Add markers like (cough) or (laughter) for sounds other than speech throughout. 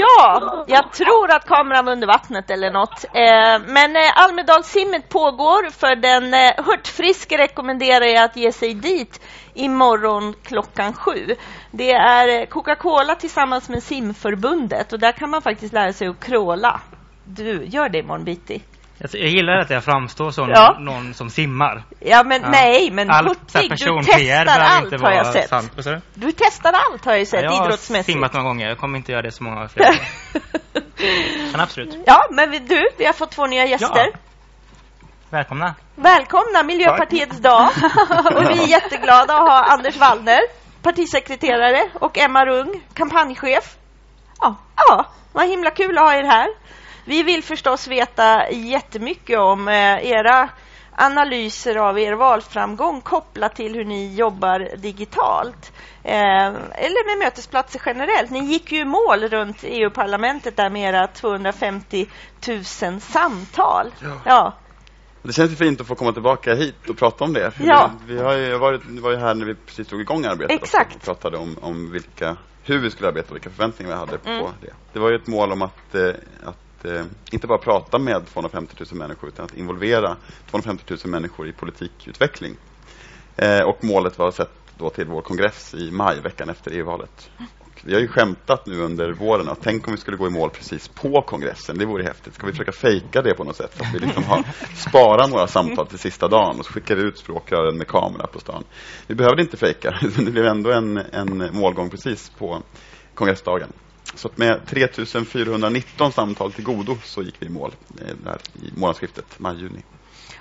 Ja, jag tror att kameran var under vattnet eller något. Eh, men eh, Almedalssimmet pågår. För den eh, hurtfriske rekommenderar jag att ge sig dit imorgon klockan sju. Det är Coca-Cola tillsammans med simförbundet och där kan man faktiskt lära sig att kråla. Du, gör det imorgon bitti. Jag gillar att jag framstår som ja. någon som simmar. Ja, men ja. nej, men All, hurtig, du testar allt har jag sett. Sant, du testar allt har jag sett ja, idrottsmässigt. Jag har simmat några gånger, jag kommer inte göra det så många fler (laughs) Men absolut. Ja, men du, vi har fått två nya gäster. Välkomna. Välkomna, Miljöpartiets Tack. dag. (laughs) och vi är jätteglada att ha Anders Wallner, partisekreterare, och Emma Rung, kampanjchef. Ja, ja vad himla kul att ha er här. Vi vill förstås veta jättemycket om eh, era analyser av er valframgång kopplat till hur ni jobbar digitalt. Eh, eller med mötesplatser generellt. Ni gick ju i mål runt EU-parlamentet där med era 250 000 samtal. Ja. ja. Det känns fint att få komma tillbaka hit och prata om det. Ja. Vi, vi har ju varit, var ju här när vi precis drog igång arbetet Exakt. och pratade om, om vilka, hur vi skulle arbeta och vilka förväntningar vi hade mm. på det. Det var ju ett mål om att, eh, att eh, inte bara prata med 250 000 människor utan att involvera 250 000 människor i politikutveckling. Eh, och målet var sett då till vår kongress i maj, veckan efter EU-valet. Vi har ju skämtat nu under våren att tänk om vi skulle gå i mål precis på kongressen. Det vore häftigt. Ska vi försöka fejka det på något sätt? Så att vi liksom har, (laughs) sparar några samtal till sista dagen och så skickar vi ut språkrören med kamera på stan. Vi behövde inte fejka. (laughs) Det blev ändå en, en målgång precis på kongressdagen. Så med 3419 samtal till godo så gick vi i mål eh, där i månadsskiftet maj-juni.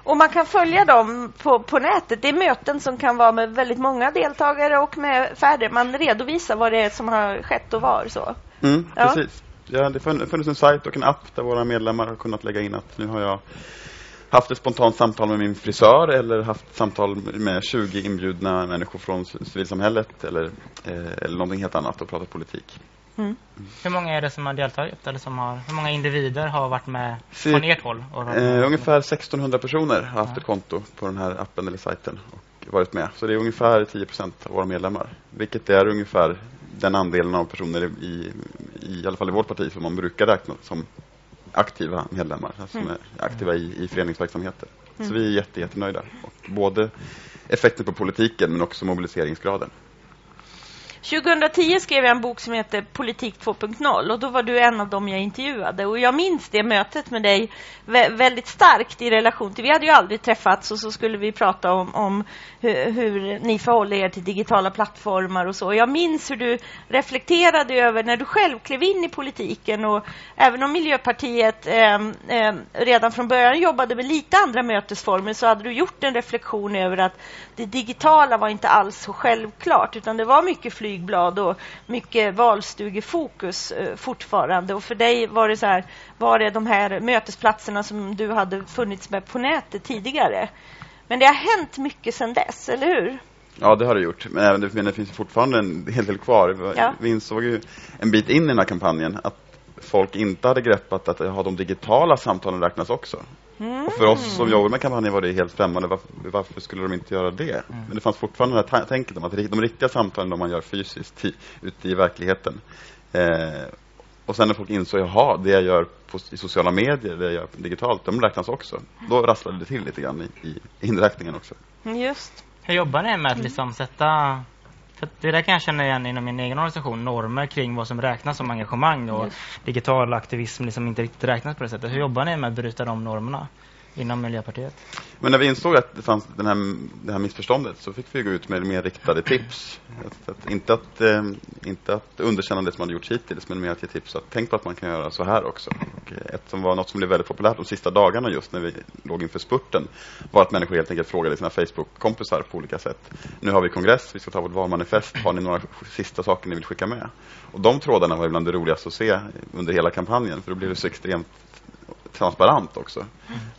Och man kan följa dem på, på nätet. Det är möten som kan vara med väldigt många deltagare och med färre. Man redovisar vad det är som har skett och var. Så. Mm, ja. Precis. Ja, det funnits en sajt och en app där våra medlemmar har kunnat lägga in att nu har jag haft ett spontant samtal med min frisör eller haft samtal med 20 inbjudna människor från civilsamhället eller, eh, eller någonting helt annat och pratat politik. Mm. Hur många är det som har deltagit? Eller som har, hur många individer har varit med från ert håll? Eh, ungefär 1600 personer har haft ja. ett konto på den här appen eller sajten och varit med. Så det är ungefär 10 procent av våra medlemmar. Vilket är ungefär den andelen av personer i, i, i alla fall i vårt parti som man brukar räkna som aktiva medlemmar, alltså mm. som är aktiva i, i föreningsverksamheter. Mm. Så vi är jätte, jättenöjda. Och både effekten på politiken men också mobiliseringsgraden. 2010 skrev jag en bok som heter Politik 2.0 och då var du en av dem jag intervjuade och jag minns det mötet med dig väldigt starkt i relation till, vi hade ju aldrig träffats och så skulle vi prata om, om hur, hur, ni förhåller er till digitala plattformar och så. Jag minns hur du reflekterade över när du själv klev in i politiken och även om Miljöpartiet eh, eh, redan från början jobbade med lite andra mötesformer så hade du gjort en reflektion över att det digitala var inte alls så självklart utan det var mycket flygblad och mycket valstugefokus eh, fortfarande. Och för dig var det så här, var det de här mötesplatserna som du hade funnits med på nätet tidigare? Men det har hänt mycket sedan dess, eller hur? Ja, det har det gjort. Men, även det, men det finns fortfarande en hel del kvar. Ja. Vi insåg ju en bit in i den här kampanjen att folk inte hade greppat att ha de digitala samtalen räknas också. Mm. Och för oss som jobbar med kampanjen var det helt främmande. Varför, varför skulle de inte göra det? Mm. Men det fanns fortfarande det här tänket om att de riktiga samtalen de man gör fysiskt ute i verkligheten. Eh, och sen när folk insåg, jaha, det jag gör på, i sociala medier, det jag gör digitalt, de räknas också. Då rasslade det till lite grann i, i inräkningen också. Just. Hur jobbar ni med att liksom sätta för det där kan jag känna igen inom min egen organisation, normer kring vad som räknas som engagemang och Just. digital aktivism liksom inte riktigt räknas på det sättet. Hur jobbar ni med att bryta de normerna? Inom Miljöpartiet. Men när vi insåg att det fanns den här, det här missförståndet så fick vi gå ut med mer riktade tips. Att, att, inte, att, eh, inte att underkänna det som man gjort hittills, men mer att ge tips. Att tänk på att man kan göra så här också. Och ett som var något som blev väldigt populärt de sista dagarna just när vi låg inför spurten var att människor helt enkelt frågade sina Facebook-kompisar på olika sätt. Nu har vi kongress, vi ska ta vårt valmanifest. Har ni några sista saker ni vill skicka med? Och de trådarna var ibland det roligaste att se under hela kampanjen, för då blev det så extremt transparent också.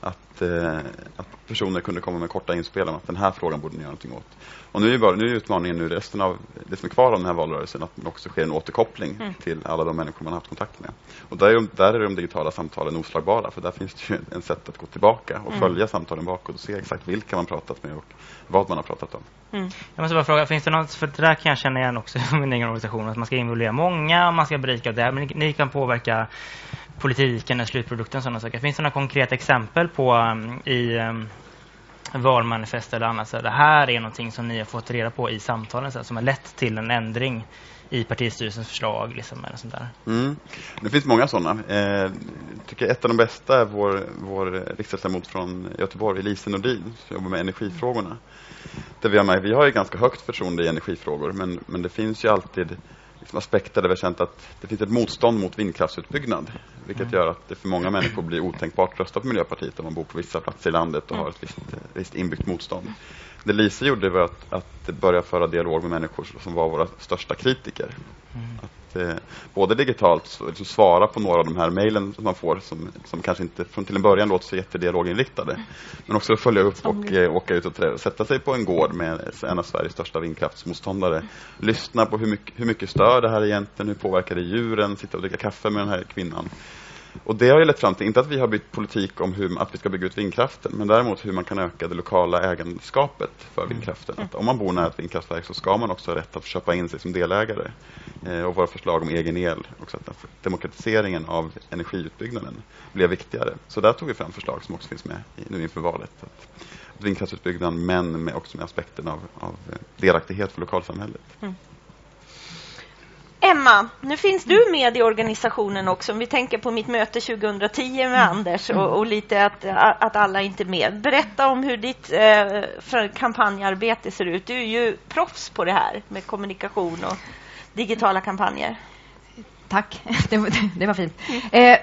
Att, eh, att personer kunde komma med korta inspel om att den här frågan borde ni göra någonting åt. Och nu är, bara, nu är utmaningen nu resten av det som är kvar av den här valrörelsen att det också sker en återkoppling mm. till alla de människor man har haft kontakt med. Och där är, de, där är de digitala samtalen oslagbara för där finns det ju en sätt att gå tillbaka och mm. följa samtalen bakåt och se exakt vilka man pratat med och vad man har pratat om. Mm. Jag måste bara fråga, finns det något, för det där kan jag känna igen också i min egen organisation, att man ska involvera många och man ska berika det, men ni, ni kan påverka politiken, slutprodukten, sådana saker. Finns det några konkreta exempel på um, i um, valmanifest eller annat. Så det här är någonting som ni har fått reda på i samtalen så som har lett till en ändring i partistyrelsens förslag. Liksom, eller sånt där. Mm. Det finns många sådana. Eh, tycker ett av de bästa är vår, vår riksdagsledamot från Göteborg, Elise Nordin, som jobbar med energifrågorna. Där vi, har med, vi har ju ganska högt förtroende i energifrågor, men, men det finns ju alltid liksom aspekter där vi har känt att det finns ett motstånd mot vindkraftsutbyggnad. Vilket mm. gör att det för många människor blir otänkbart att rösta på Miljöpartiet om man bor på vissa platser i landet och har ett visst, visst inbyggt motstånd. Det Lise gjorde var att, att börja föra dialog med människor som var våra största kritiker. Mm. Att, eh, både digitalt liksom svara på några av de här mejlen som man får som, som kanske inte från till en början låter så jättedialoginriktade. Men också följa upp och eh, åka ut och sätta sig på en gård med en av Sveriges största vindkraftsmotståndare. Lyssna på hur mycket, hur mycket stör det här egentligen, hur påverkar det djuren, sitta och dricka kaffe med den här kvinnan. Och det har ju lett fram till, inte att vi har bytt politik om hur, att vi ska bygga ut vindkraften, men däremot hur man kan öka det lokala ägandeskapet för mm. vindkraften. Att om man bor nära ett vindkraftverk så ska man också ha rätt att köpa in sig som delägare. Eh, och våra förslag om egen el, också att demokratiseringen av energiutbyggnaden blev viktigare. Så där tog vi fram förslag som också finns med nu inför valet. Att, att vindkraftsutbyggnaden, men med också med aspekten av, av delaktighet för lokalsamhället. Mm. Emma, nu finns du med i organisationen också. Om vi tänker på mitt möte 2010 med mm. Anders och, och, lite att, att alla inte är med. Berätta om hur ditt eh, kampanjarbete ser ut. Du är ju proffs på det här med kommunikation och digitala kampanjer. Tack, (laughs) det var, det var fint. Eh,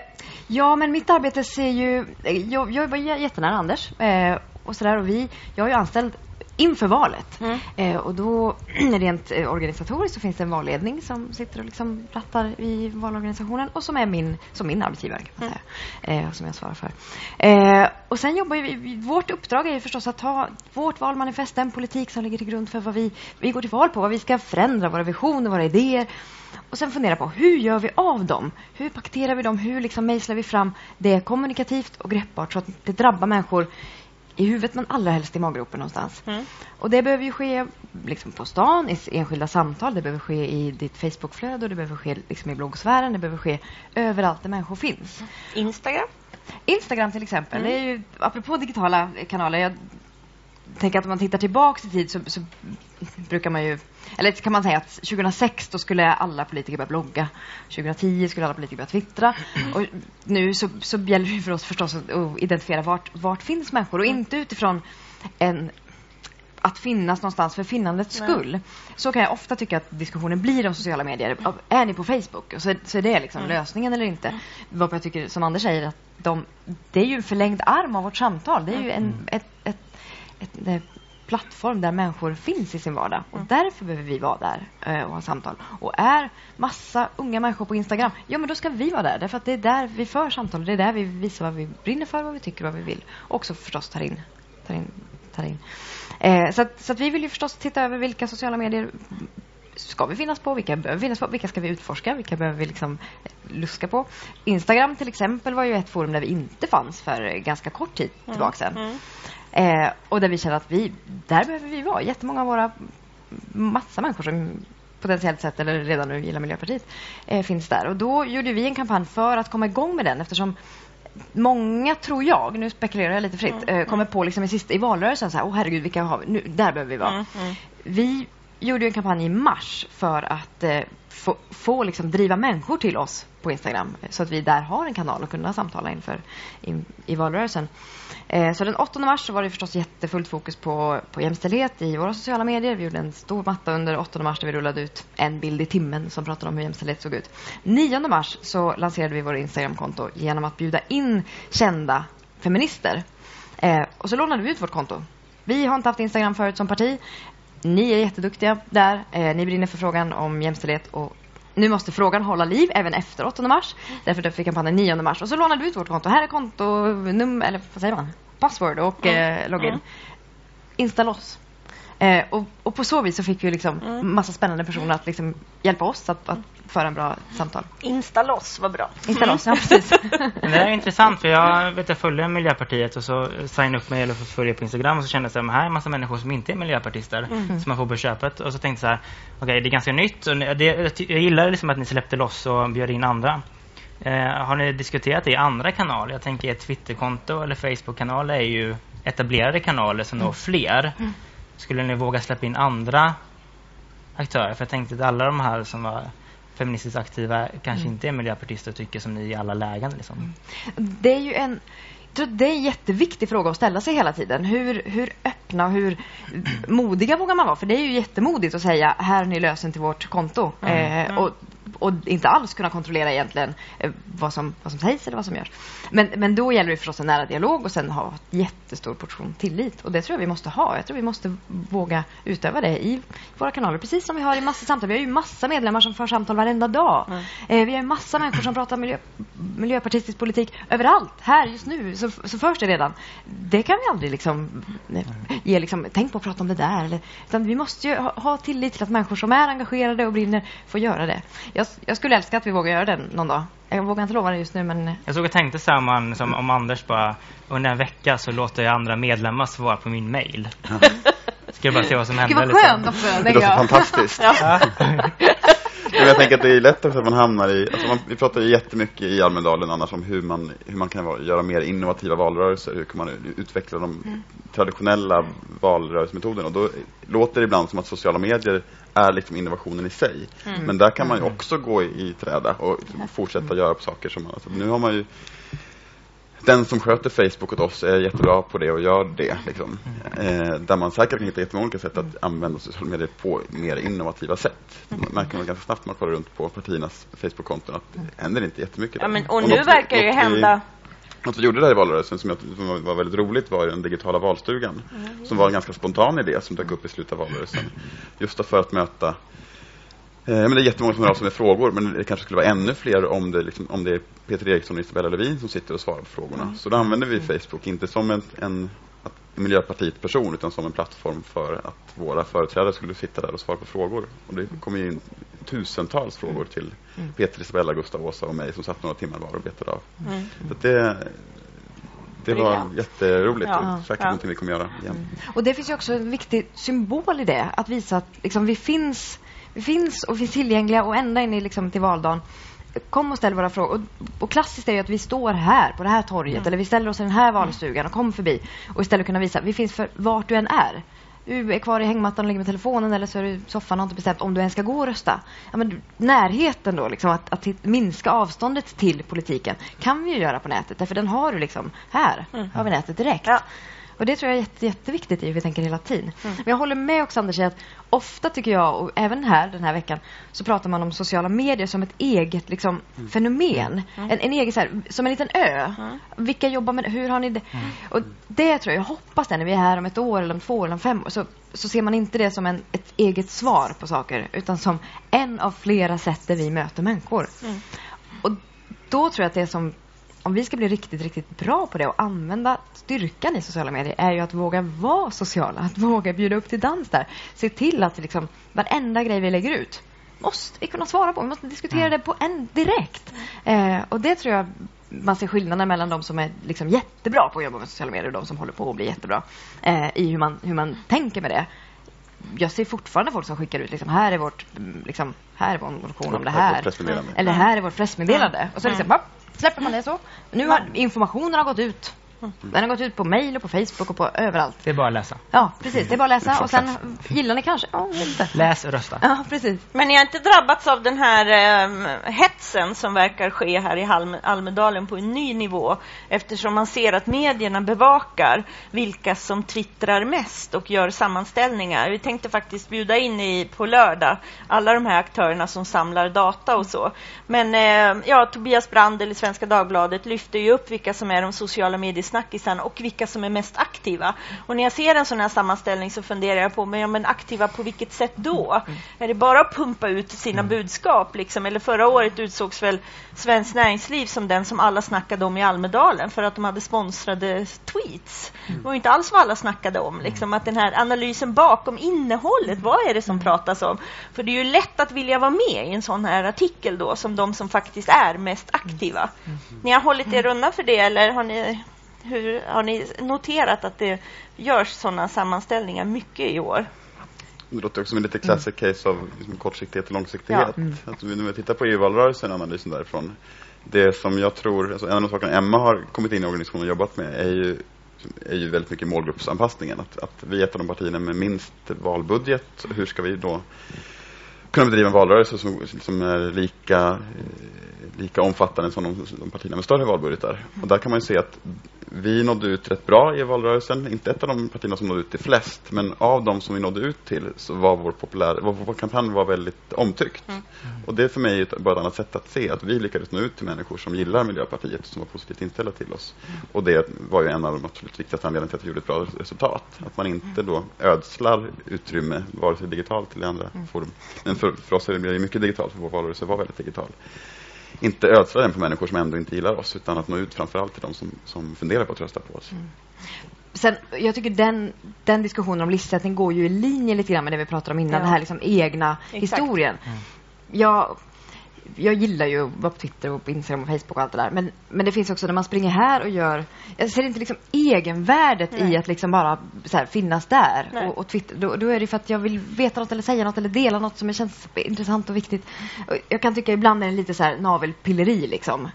ja, men mitt arbete ser ju... Jag, jag var jättenära Anders eh, och sådär. Och vi, jag är ju anställd inför valet. Mm. Eh, och då (clears throat) rent eh, organisatoriskt så finns det en valledning som sitter och liksom rattar i valorganisationen och som är min, som min arbetsgivare kan man säga. Eh, som jag svarar för. Eh, och sen jobbar vi, vårt uppdrag är ju förstås att ta vårt valmanifest, den politik som ligger till grund för vad vi, vi går till val på, vad vi ska förändra, våra visioner, våra idéer. Och sen fundera på hur gör vi av dem? Hur paketerar vi dem? Hur liksom mejslar vi fram det kommunikativt och greppbart så att det drabbar människor i huvudet men allra helst i maggropen någonstans. Mm. Och det behöver ju ske liksom på stan, i enskilda samtal, det behöver ske i ditt Facebookflöde och det behöver ske liksom i bloggsfären, det behöver ske överallt där människor finns. Instagram? Instagram till exempel, mm. det är ju, apropå digitala kanaler, jag tänker att om man tittar tillbaka i tid så, så, brukar man ju... Eller kan man säga att 2006 då skulle alla politiker börja blogga. 2010 skulle alla politiker börja twittra. Och nu så, så gäller det för oss förstås att identifiera vart, vart finns människor och inte utifrån en att finnas någonstans för finnandets skull. Nej. Så kan jag ofta tycka att diskussionen blir om sociala medier. Är ni på Facebook? Och så, så är det liksom mm. lösningen eller inte. Mm. Vad jag tycker, som Anders säger, att de, det är ju en förlängd arm av vårt samtal. Det är ju en, mm. ett, ett ett, plattform där människor finns i sin vardag. Och mm. därför behöver vi vara där eh, och ha samtal. Och är massa unga människor på Instagram, ja men då ska vi vara där. Därför att det är där vi för samtal. Det är där vi visar vad vi brinner för, vad vi tycker, vad vi vill. Och också förstås tar in. Tar in, tar in. Eh, så, att, så att vi vill ju förstås titta över vilka sociala medier ska vi finnas på? Vilka behöver finnas på? Vilka ska vi utforska? Vilka behöver vi liksom luska på? Instagram till exempel var ju ett forum där vi inte fanns för ganska kort tid mm. tillbaka sedan. Mm. Eh, och där vi känner att vi, där behöver vi vara. Jättemånga av våra, massa människor som potentiellt sett eller redan nu gillar Miljöpartiet eh, finns där. Och då gjorde vi en kampanj för att komma igång med den eftersom många, tror jag, nu spekulerar jag lite fritt, mm, eh, kommer mm. på liksom i, sista, i valrörelsen så här, åh herregud, vilka har vi? Nu, där behöver vi vara. Mm, mm. vi gjorde en kampanj i mars för att eh, få, få liksom driva människor till oss på Instagram så att vi där har en kanal att kunna samtala inför i, i valrörelsen. Eh, så den 8 mars så var det förstås jättefullt fokus på, på jämställdhet i våra sociala medier. Vi gjorde en stor matta under 8 mars där vi rullade ut en bild i timmen som pratade om hur jämställdhet såg ut. 9 mars så lanserade vi vårt Instagramkonto genom att bjuda in kända feminister. Eh, och så lånade vi ut vårt konto. Vi har inte haft Instagram förut som parti. Ni är jätteduktiga där. Eh, ni brinner för frågan om jämställdhet och nu måste frågan hålla liv även efter 8 mars. Därför döpte vi kampanjen 9 mars. Och så lånade vi ut vårt konto. Här är kontonummer, eller vad säger man? Password och eh, login. Mm. Insta loss. Eh, och, och på så vis så fick vi liksom Mm. massa spännande personer att liksom hjälpa oss att, att föra en bra samtal. Instaloss var bra. Insta loss, ja precis. (laughs) Det är intressant för jag vet jag följer Miljöpartiet och så signade upp mig eller följer på Instagram och så kände jag att här är en massa människor som inte är miljöpartister som man får på köpet och så tänkte jag så här okej det är ganska nytt och det, jag gillar liksom att ni släppte loss och bjöd in andra. Eh, har ni diskuterat det i andra kanaler? Jag tänker ett Twitterkonto eller Facebook-kanal är ju etablerade kanaler som når fler. Skulle ni våga släppa in andra aktörer? För jag tänkte att alla de här som var feministiskt aktiva kanske inte är miljöpartister och tycker som ni i alla lägen. Liksom. Det är ju en jag tror det är en jätteviktig fråga att ställa sig hela tiden. Hur, hur öppna och hur modiga vågar man vara? För det är ju jättemodigt att säga här har ni lösen till vårt konto. Eh, och, och inte alls kunna kontrollera egentligen eh, vad, som, vad som sägs eller vad som görs. Men, men då gäller det förstås en nära dialog och sen ha en jättestor portion tillit. Och det tror jag vi måste ha. Jag tror vi måste våga utöva det i våra kanaler. Precis som vi har i massa samtal. Vi har ju massa medlemmar som för samtal varenda dag. Eh, vi har ju massa människor som pratar miljö, miljöpartistisk politik överallt. Här just nu så, så förs det redan. Det kan vi aldrig liksom, eh, ge liksom, tänk på att prata om det där. Eller, utan vi måste ju ha, ha tillit till att människor som är engagerade och brinner får göra det. Jag, jag skulle älska att vi vågar göra det någon dag. Jag vågar inte lova det just nu men Jag såg och tänkte så här om, man, som, om Anders bara under en vecka så låter jag andra medlemmar svara på min mail. Ska jag bara se vad som Gud händer. vad skönt också. Det tänker låter jag. fantastiskt. (laughs) (laughs) jag tänker att det är lätt också att man hamnar i, alltså man, vi pratar ju jättemycket i Almedalen annars om hur man, hur man kan vara, göra mer innovativa valrörelser, hur kan man utveckla de traditionella valrörelsemetoderna. Och då låter det ibland som att sociala medier är liksom innovationen i sig. Men där kan man ju också gå i, i träda och fortsätta göra på saker som man, alltså nu har man ju den som sköter Facebook åt oss är jättebra på det och gör det. Liksom. Eh, där man säkert kan hitta jättemånga olika sätt att använda sociala medier på mer innovativa sätt. Man märker man ganska snabbt när man kollar runt på partiernas Facebook-konton att det händer inte jättemycket. Ja, men, och något nu vi- verkar det något hända Något vi gjorde där i valrörelsen som, jag, som var- väldigt roligt var den digitala valstugan. Som var en ganska spontan idé som dök upp i slutet av valrörelsen. Just för att möta men det är jättemånga som hör av sig med frågor, men det kanske skulle vara ännu fler om det, liksom, om det är Peter Eriksson och Isabella Lövin som sitter och svarar på frågorna. Så då använder vi Facebook, inte som en, en, Miljöpartiet-person, utan som en plattform för att våra företrädare skulle sitta där och svara på frågor. Och det kommer ju in tusentals frågor till Peter, Isabella, Gustav, Åsa och mig som satt några timmar var och betade av. Så att det, det var jätteroligt Ja. och säkert Ja. någonting vi kommer göra igen. Och det finns ju också en viktig symbol i det. Att visa att liksom, vi, finns, finns och finns tillgängliga och ända in i, liksom, till valdagen. Kom och ställ våra frågor. Och, och klassiskt är ju att vi står här på det här torget eller vi ställer oss i den här valstugan och kommer förbi. Och istället kunna visa vi finns för vart du än är. Du är kvar i hängmattan och ligger med telefonen eller så är du i soffan och har inte bestämt om du ens ska gå och rösta. Ja, men närheten då, liksom, att, att minska avståndet till politiken kan vi ju göra på nätet. Därför den har du liksom här, har vi nätet direkt. Ja. Och det tror jag är jätte, jätteviktigt i hur vi tänker hela tiden. Men jag håller med också Anders i att ofta tycker jag, och även här den här veckan, så pratar man om sociala medier som ett eget liksom, fenomen. En, en egen, så här, som en liten ö. Vilka jobbar med det? Hur har ni det? Och det tror jag, jag hoppas det när vi är här om ett år eller om två år eller om fem år, så, så ser man inte det som en, ett eget svar på saker, utan som en av flera sätt där vi möter människor. Och då tror jag att det som om vi ska bli riktigt, riktigt bra på det och använda styrkan i sociala medier är ju att våga vara sociala, att våga bjuda upp till dans där. Se till att liksom, varenda grej vi lägger ut måste vi kunna svara på. Vi måste diskutera det på en direkt. Eh, och det tror jag man ser skillnaden mellan de som är liksom jättebra på att jobba med sociala medier och de som håller på att bli jättebra eh, i hur man, hur man tänker med det. Jag ser fortfarande folk som skickar ut liksom, här är vårt, mm, liksom, här är vår motion om det Här. Eller här är vårt pressmeddelande. Och så liksom, hopp, släpper man det så. Nu har informationen har gått ut. Den har gått ut på mail och på Facebook och på överallt. Det är bara att läsa. Ja, precis. Det är bara att läsa och sen gillar ni kanske. Ja, inte. Läs och rösta. Ja, precis. Men ni har inte drabbats av den här eh, hetsen som verkar ske här i Halm- Almedalen på en ny nivå eftersom man ser att medierna bevakar vilka som twittrar mest och gör sammanställningar. Vi tänkte faktiskt bjuda in i, på lördag alla de här aktörerna som samlar data och så. Men eh, ja, Tobias Brandel i Svenska Dagbladet lyfter ju upp vilka som är de sociala medier snackisarna och vilka som är mest aktiva. Och när jag ser en sån här sammanställning så funderar jag på, men, ja, men aktiva på vilket sätt då? Är det bara att pumpa ut sina budskap? Liksom? Eller förra året utsågs väl Svenskt Näringsliv som den som alla snackade om i Almedalen för att de hade sponsrade tweets. Det var inte alls vad alla snackade om. Liksom, att den här analysen bakom innehållet, vad är det som pratas om? För det är ju lätt att vilja vara med i en sån här artikel då, som de som faktiskt är mest aktiva. Ni har hållit er undan för det, eller har ni, hur, har ni noterat att det görs sådana sammanställningar mycket i år? Det låter också som en lite classic case av liksom kortsiktighet och långsiktighet. Alltså, när vi tittar på EU-valrörelsen, analysen därifrån. Det som jag tror, alltså en av de sakerna Emma har kommit in i organisationen och jobbat med är ju, är ju väldigt mycket målgruppsanpassningen. Att, att vi är ett av de partierna med minst valbudget. Hur ska vi då kunna bedriva en valrörelse som, som är lika, eh, lika omfattande som de, de partierna med större valbudgetar. Och där kan man ju se att vi nådde ut rätt bra i valrörelsen. Inte ett av de partierna som nådde ut till flest, men av de som vi nådde ut till så var vår, populär, vår, vår kampanj var väldigt omtyckt. Mm. Och det är för mig ett, bara ett annat sätt att se att vi lyckades nå ut till människor som gillar Miljöpartiet och som var positivt inställda till oss. Och det var ju en av de absolut viktigaste anledningarna till att vi gjorde ett bra resultat. Att man inte då ödslar utrymme, vare sig digitalt eller andra forum. Men för, för oss är det mycket digitalt, för vår valrörelse var väldigt digital inte ödsla den på människor som ändå inte gillar oss utan att nå ut framförallt till de som, som funderar på att rösta på oss. Sen, jag tycker den, den diskussionen om listsättning går ju i linje lite grann med det vi pratade om innan, Ja. den här liksom egna Exakt. historien. Jag, jag gillar ju att vara på Twitter och på Instagram och Facebook och allt det där. Men, men det finns också när man springer här och gör... Jag ser inte liksom egenvärdet Nej. i att liksom bara så här, finnas där. Nej. Och, och Twitter, då, då är det för att jag vill veta något eller säga något eller dela något som känns intressant och viktigt. Och jag kan tycka ibland är det lite så här navelpilleri liksom.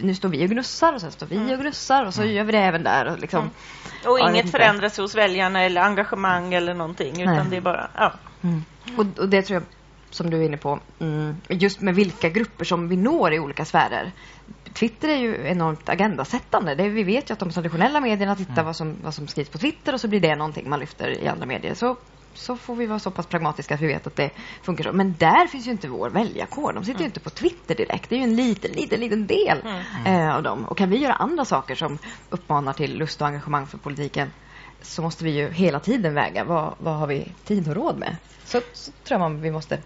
Nu står vi och gnussar och sen står vi och gnussar och så gör vi det även där. Och liksom, Mm. Och Ja, inget förändras hos väljarna eller engagemang eller någonting, utan Nej. det är bara... Ja. Mm. Och, och det tror jag, som du är inne på, mm, just med vilka grupper som vi når i olika sfärer. Twitter är ju enormt agendasättande. Det, vi vet ju att de traditionella medierna tittar vad, som, vad som skrivs på Twitter och så blir det någonting man lyfter i andra medier. Så, så får vi vara så pass pragmatiska att vi vet att det funkar så. Men där finns ju inte vår väljarkår. De sitter ju inte på Twitter direkt. Det är ju en liten, liten, liten del eh, av dem. Och kan vi göra andra saker som uppmanar till lust och engagemang för politiken så måste vi ju hela tiden väga vad, vad har vi tid och råd med. Så, så tror jag man vi måste.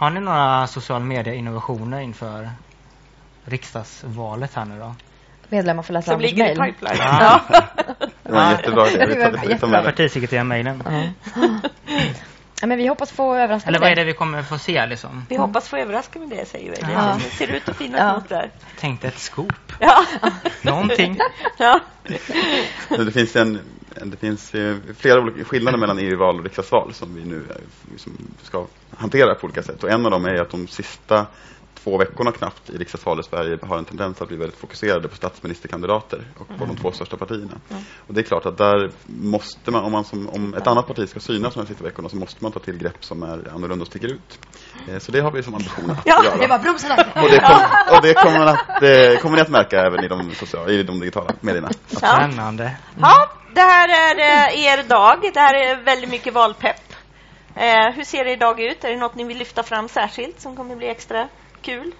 Har ni några social media-innovationer inför riksdagsvalet här nu då? Medlemmar får läsa Som ligger i pipeline. Ja. Ja. (laughs) Det var jättebra det. Partisekreterarmejlen. Ja. ja, men vi hoppas få överraska Eller vad är det vi kommer få se liksom? Vi hoppas få överraska med det, säger vi. Det Ja. ser ut att finnas Ja. något där. Tänkte ett scoop. Ja. Någonting. ja. Det finns, en- Eh, det finns eh, flera olika skillnader mellan EU-val och riksdagsval som vi nu eh, som ska hantera på olika sätt. Och en av dem är att de sista två veckorna knappt i riksdagsvalet i Sverige har en tendens att bli väldigt fokuserade på statsministerkandidater och på de två största partierna. Och det är klart att där måste man, om, man som, om ett annat parti ska synas de här sista veckorna så måste man ta till grepp som är annorlunda och sticker ut. Eh, Så det har vi som ambition att Ja, göra. Det var. Och det, kom, och det kommer, att, eh, kommer ni att märka även i de, sociala, i de digitala medierna. Ja. Spännande. ja, det här är eh, er dag. Det här är väldigt mycket valpepp. Eh, hur ser det idag ut? Är det något ni vill lyfta fram särskilt som kommer bli extra kul?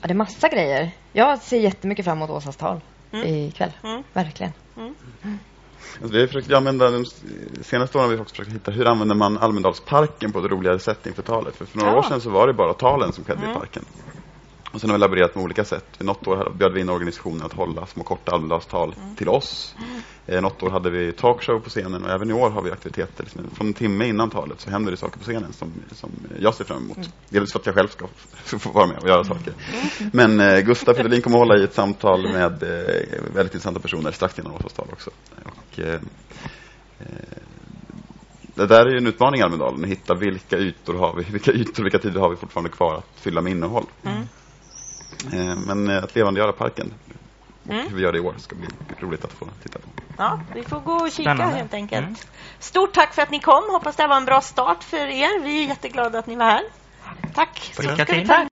Ja, det är massa grejer. Jag ser jättemycket fram emot Åsas tal Mm. ikväll. Mm. Verkligen. Alltså, vi har försökt använda, de senaste åren har vi också försökt hitta hur använder man Almedalsparken på ett roligare sätt inför talet. För, för några Ja. år sedan så var det bara talen som skedde Mm. i parken. Och sen har vi laborerat med olika sätt. Något år bjöd vi in organisationer att hålla små korta Almedalstal Mm. till oss. Eh, något år hade vi talkshow på scenen och även i år har vi aktiviteter. Liksom, Från en timme innan talet så händer det saker på scenen som, som jag ser fram emot. Dels för att jag själv ska (laughs) få vara med och göra saker. Men eh, Gustaf Fridolin kommer att hålla i ett samtal med eh, väldigt intressanta personer strax innan Åsas tal också. Och, eh, eh, det där är ju en utmaning i Almedalen, att hitta vilka ytor har vi, vilka ytor, vilka tider har vi fortfarande kvar att fylla med innehåll. Mm. Eh, Men eh, att levandegöra parken, Mm. hur vi gör det i år, ska bli roligt att få titta på. Ja, vi får gå och kika Spännande. helt enkelt. Mm. Stort tack för att ni kom. Hoppas det här var en bra start för er. Vi är jätteglada att ni var här. Tack. Så